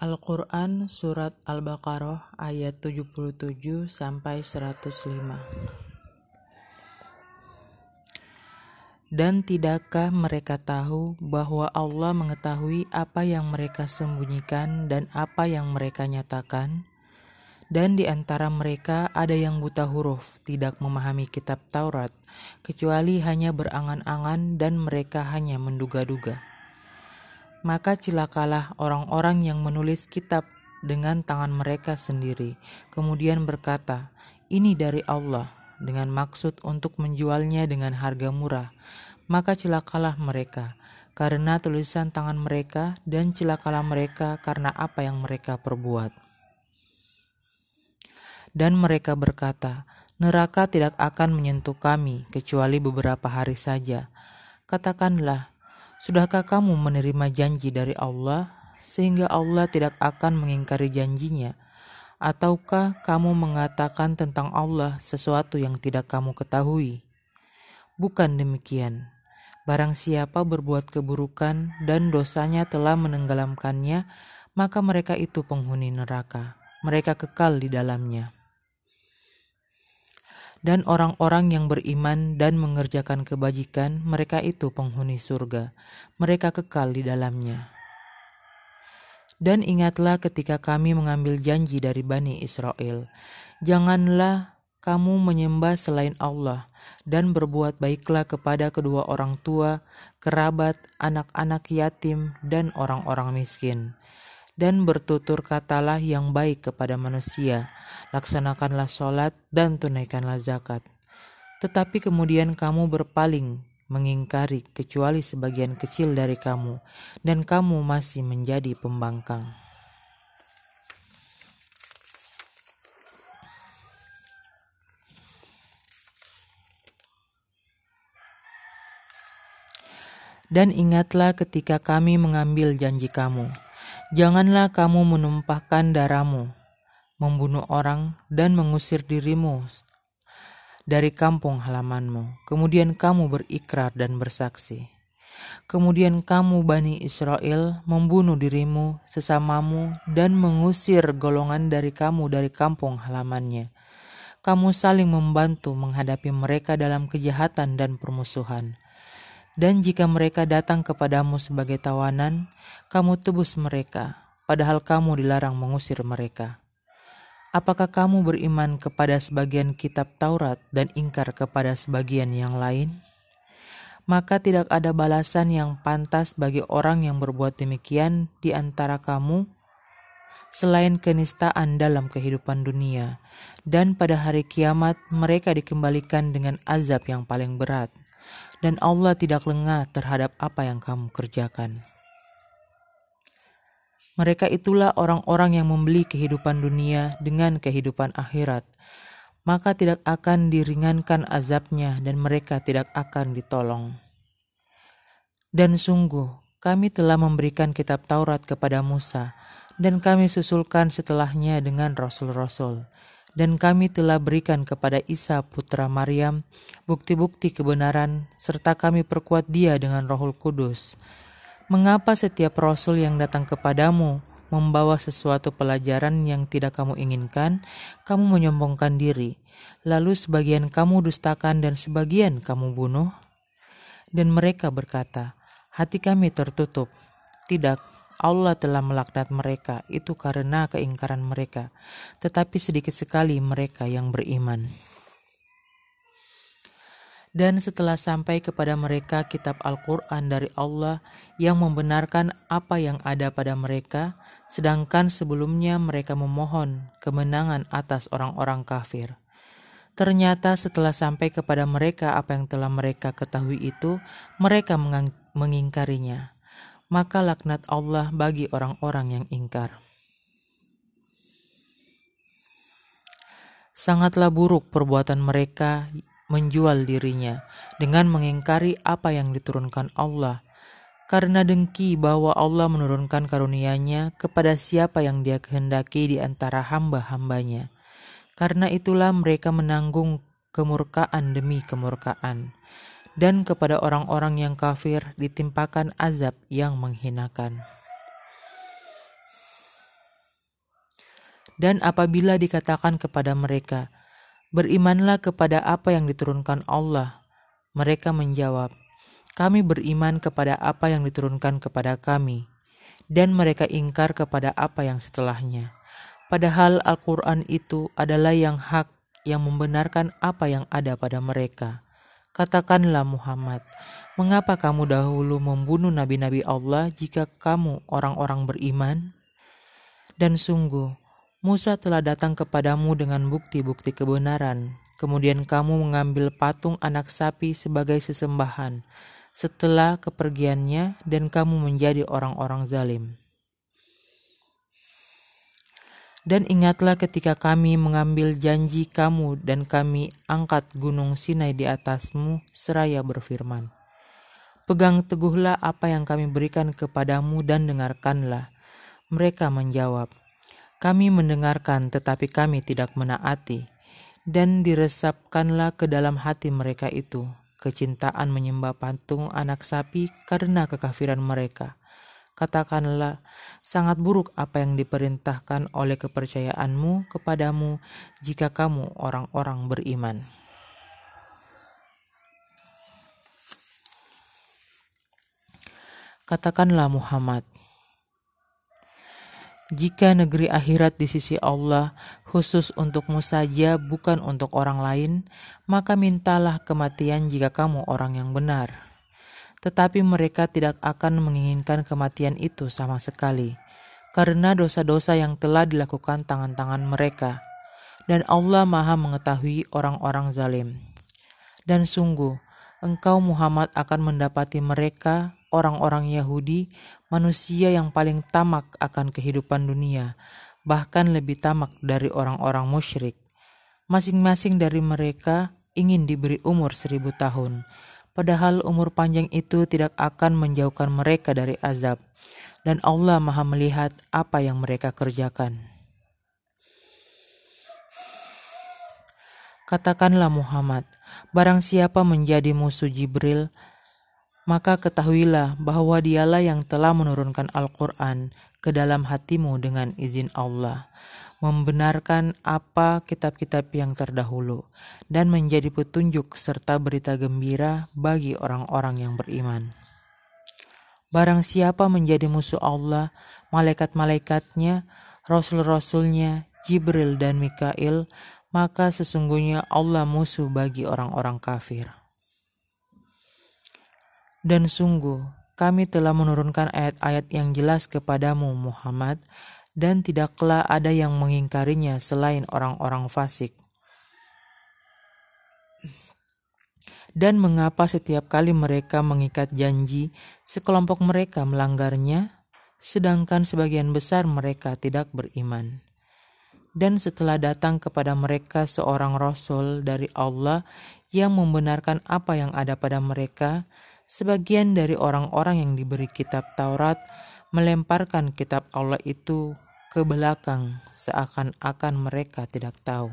Al-Quran Surat Al-Baqarah ayat 77 sampai 105 Dan tidakkah mereka tahu bahwa Allah mengetahui apa yang mereka sembunyikan dan apa yang mereka nyatakan? Dan di antara mereka ada yang buta huruf, tidak memahami kitab Taurat, kecuali hanya berangan-angan dan mereka hanya menduga-duga maka cilakalah orang-orang yang menulis kitab dengan tangan mereka sendiri, kemudian berkata, "Ini dari Allah," dengan maksud untuk menjualnya dengan harga murah. Maka cilakalah mereka karena tulisan tangan mereka, dan cilakalah mereka karena apa yang mereka perbuat. Dan mereka berkata, "Neraka tidak akan menyentuh kami kecuali beberapa hari saja." Katakanlah, Sudahkah kamu menerima janji dari Allah sehingga Allah tidak akan mengingkari janjinya? Ataukah kamu mengatakan tentang Allah sesuatu yang tidak kamu ketahui? Bukan demikian. Barang siapa berbuat keburukan dan dosanya telah menenggelamkannya, maka mereka itu penghuni neraka. Mereka kekal di dalamnya dan orang-orang yang beriman dan mengerjakan kebajikan, mereka itu penghuni surga. Mereka kekal di dalamnya. Dan ingatlah ketika kami mengambil janji dari Bani Israel, janganlah kamu menyembah selain Allah dan berbuat baiklah kepada kedua orang tua, kerabat, anak-anak yatim, dan orang-orang miskin dan bertutur katalah yang baik kepada manusia, laksanakanlah sholat dan tunaikanlah zakat. Tetapi kemudian kamu berpaling, mengingkari kecuali sebagian kecil dari kamu, dan kamu masih menjadi pembangkang. Dan ingatlah ketika kami mengambil janji kamu, Janganlah kamu menumpahkan darahmu, membunuh orang, dan mengusir dirimu dari kampung halamanmu. Kemudian kamu berikrar dan bersaksi. Kemudian kamu, Bani Israel, membunuh dirimu, sesamamu, dan mengusir golongan dari kamu dari kampung halamannya. Kamu saling membantu menghadapi mereka dalam kejahatan dan permusuhan dan jika mereka datang kepadamu sebagai tawanan, kamu tebus mereka, padahal kamu dilarang mengusir mereka. Apakah kamu beriman kepada sebagian kitab Taurat dan ingkar kepada sebagian yang lain? Maka tidak ada balasan yang pantas bagi orang yang berbuat demikian di antara kamu selain kenistaan dalam kehidupan dunia, dan pada hari kiamat mereka dikembalikan dengan azab yang paling berat dan Allah tidak lengah terhadap apa yang kamu kerjakan. Mereka itulah orang-orang yang membeli kehidupan dunia dengan kehidupan akhirat, maka tidak akan diringankan azabnya dan mereka tidak akan ditolong. Dan sungguh, kami telah memberikan kitab Taurat kepada Musa, dan kami susulkan setelahnya dengan rasul-rasul dan kami telah berikan kepada Isa putra Maryam bukti-bukti kebenaran serta kami perkuat dia dengan Rohul Kudus. Mengapa setiap rasul yang datang kepadamu membawa sesuatu pelajaran yang tidak kamu inginkan, kamu menyombongkan diri, lalu sebagian kamu dustakan dan sebagian kamu bunuh? Dan mereka berkata, hati kami tertutup. Tidak, Allah telah melaknat mereka itu karena keingkaran mereka, tetapi sedikit sekali mereka yang beriman. Dan setelah sampai kepada mereka kitab Al-Quran dari Allah yang membenarkan apa yang ada pada mereka, sedangkan sebelumnya mereka memohon kemenangan atas orang-orang kafir. Ternyata setelah sampai kepada mereka apa yang telah mereka ketahui itu, mereka mengingkarinya maka laknat Allah bagi orang-orang yang ingkar. Sangatlah buruk perbuatan mereka menjual dirinya dengan mengingkari apa yang diturunkan Allah, karena dengki bahwa Allah menurunkan karunia-Nya kepada siapa yang Dia kehendaki di antara hamba-hambanya. Karena itulah mereka menanggung kemurkaan demi kemurkaan dan kepada orang-orang yang kafir ditimpakan azab yang menghinakan. Dan apabila dikatakan kepada mereka, "Berimanlah kepada apa yang diturunkan Allah," mereka menjawab, "Kami beriman kepada apa yang diturunkan kepada kami." Dan mereka ingkar kepada apa yang setelahnya. Padahal Al-Quran itu adalah yang hak yang membenarkan apa yang ada pada mereka. Katakanlah Muhammad, mengapa kamu dahulu membunuh nabi-nabi Allah jika kamu orang-orang beriman? Dan sungguh, Musa telah datang kepadamu dengan bukti-bukti kebenaran. Kemudian kamu mengambil patung anak sapi sebagai sesembahan setelah kepergiannya dan kamu menjadi orang-orang zalim. Dan ingatlah ketika kami mengambil janji kamu dan kami angkat gunung Sinai di atasmu seraya berfirman. Pegang teguhlah apa yang kami berikan kepadamu dan dengarkanlah. Mereka menjawab, kami mendengarkan tetapi kami tidak menaati. Dan diresapkanlah ke dalam hati mereka itu kecintaan menyembah patung anak sapi karena kekafiran mereka Katakanlah, sangat buruk apa yang diperintahkan oleh kepercayaanmu kepadamu jika kamu orang-orang beriman. Katakanlah Muhammad, jika negeri akhirat di sisi Allah khusus untukmu saja bukan untuk orang lain, maka mintalah kematian jika kamu orang yang benar tetapi mereka tidak akan menginginkan kematian itu sama sekali, karena dosa-dosa yang telah dilakukan tangan-tangan mereka, dan Allah Maha Mengetahui orang-orang zalim. Dan sungguh, engkau Muhammad akan mendapati mereka, orang-orang Yahudi, manusia yang paling tamak akan kehidupan dunia, bahkan lebih tamak dari orang-orang musyrik. Masing-masing dari mereka ingin diberi umur seribu tahun, Padahal umur panjang itu tidak akan menjauhkan mereka dari azab, dan Allah Maha Melihat apa yang mereka kerjakan. Katakanlah Muhammad, barang siapa menjadi musuh Jibril, maka ketahuilah bahwa dialah yang telah menurunkan Al-Quran ke dalam hatimu dengan izin Allah membenarkan apa kitab-kitab yang terdahulu, dan menjadi petunjuk serta berita gembira bagi orang-orang yang beriman. Barang siapa menjadi musuh Allah, malaikat-malaikatnya, rasul-rasulnya, Jibril dan Mikail, maka sesungguhnya Allah musuh bagi orang-orang kafir. Dan sungguh, kami telah menurunkan ayat-ayat yang jelas kepadamu, Muhammad, dan tidaklah ada yang mengingkarinya selain orang-orang fasik. Dan mengapa setiap kali mereka mengikat janji, sekelompok mereka melanggarnya, sedangkan sebagian besar mereka tidak beriman. Dan setelah datang kepada mereka seorang rasul dari Allah yang membenarkan apa yang ada pada mereka, sebagian dari orang-orang yang diberi kitab Taurat melemparkan kitab Allah itu ke belakang seakan-akan mereka tidak tahu.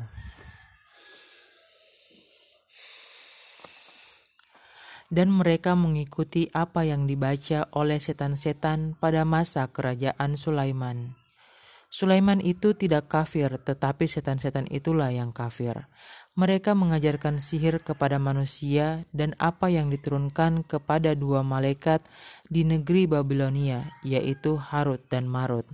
Dan mereka mengikuti apa yang dibaca oleh setan-setan pada masa kerajaan Sulaiman. Sulaiman itu tidak kafir, tetapi setan-setan itulah yang kafir. Mereka mengajarkan sihir kepada manusia dan apa yang diturunkan kepada dua malaikat di negeri Babilonia, yaitu Harut dan Marut.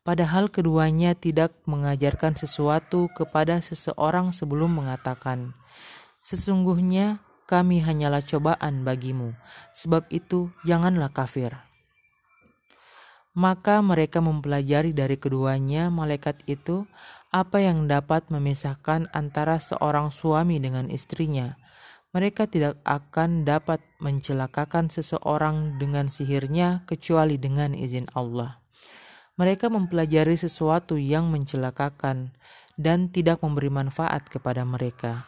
Padahal keduanya tidak mengajarkan sesuatu kepada seseorang sebelum mengatakan, "Sesungguhnya kami hanyalah cobaan bagimu, sebab itu janganlah kafir." Maka mereka mempelajari dari keduanya malaikat itu apa yang dapat memisahkan antara seorang suami dengan istrinya. Mereka tidak akan dapat mencelakakan seseorang dengan sihirnya kecuali dengan izin Allah. Mereka mempelajari sesuatu yang mencelakakan dan tidak memberi manfaat kepada mereka.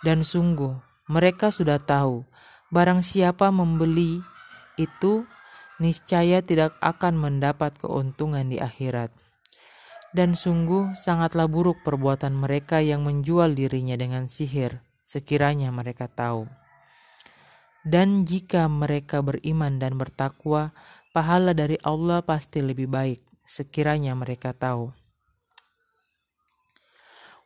Dan sungguh, mereka sudah tahu barang siapa membeli itu niscaya tidak akan mendapat keuntungan di akhirat. Dan sungguh sangatlah buruk perbuatan mereka yang menjual dirinya dengan sihir, sekiranya mereka tahu. Dan jika mereka beriman dan bertakwa, pahala dari Allah pasti lebih baik, sekiranya mereka tahu.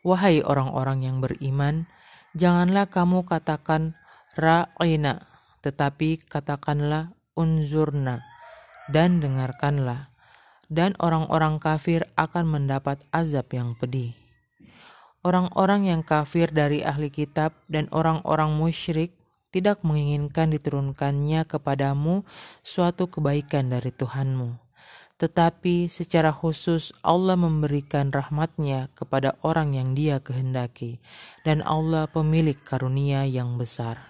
Wahai orang-orang yang beriman, janganlah kamu katakan ra'ina, tetapi katakanlah unzurna dan dengarkanlah. Dan orang-orang kafir akan mendapat azab yang pedih. Orang-orang yang kafir dari ahli kitab dan orang-orang musyrik tidak menginginkan diturunkannya kepadamu suatu kebaikan dari Tuhanmu tetapi secara khusus Allah memberikan rahmatnya kepada orang yang dia kehendaki, dan Allah pemilik karunia yang besar.